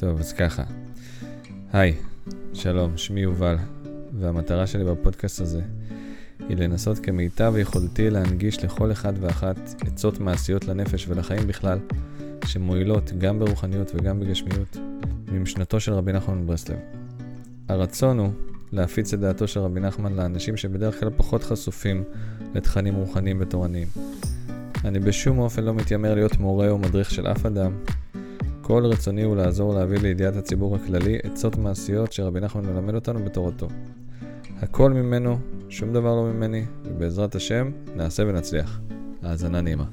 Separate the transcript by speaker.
Speaker 1: טוב, אז ככה. היי, שלום, שמי יובל, והמטרה שלי בפודקאסט הזה היא לנסות כמיטב יכולתי להנגיש לכל אחד ואחת עצות מעשיות לנפש ולחיים בכלל, שמועילות גם ברוחניות וגם בגשמיות, ממשנתו של רבי נחמן מברסלב. הרצון הוא להפיץ את דעתו של רבי נחמן לאנשים שבדרך כלל פחות חשופים לתכנים רוחניים ותורניים. אני בשום אופן לא מתיימר להיות מורה או מדריך של אף אדם. כל רצוני הוא לעזור להביא לידיעת הציבור הכללי עצות מעשיות שרבי נחמן מלמד אותנו בתורתו. הכל ממנו, שום דבר לא ממני, ובעזרת השם, נעשה ונצליח. האזנה נעימה.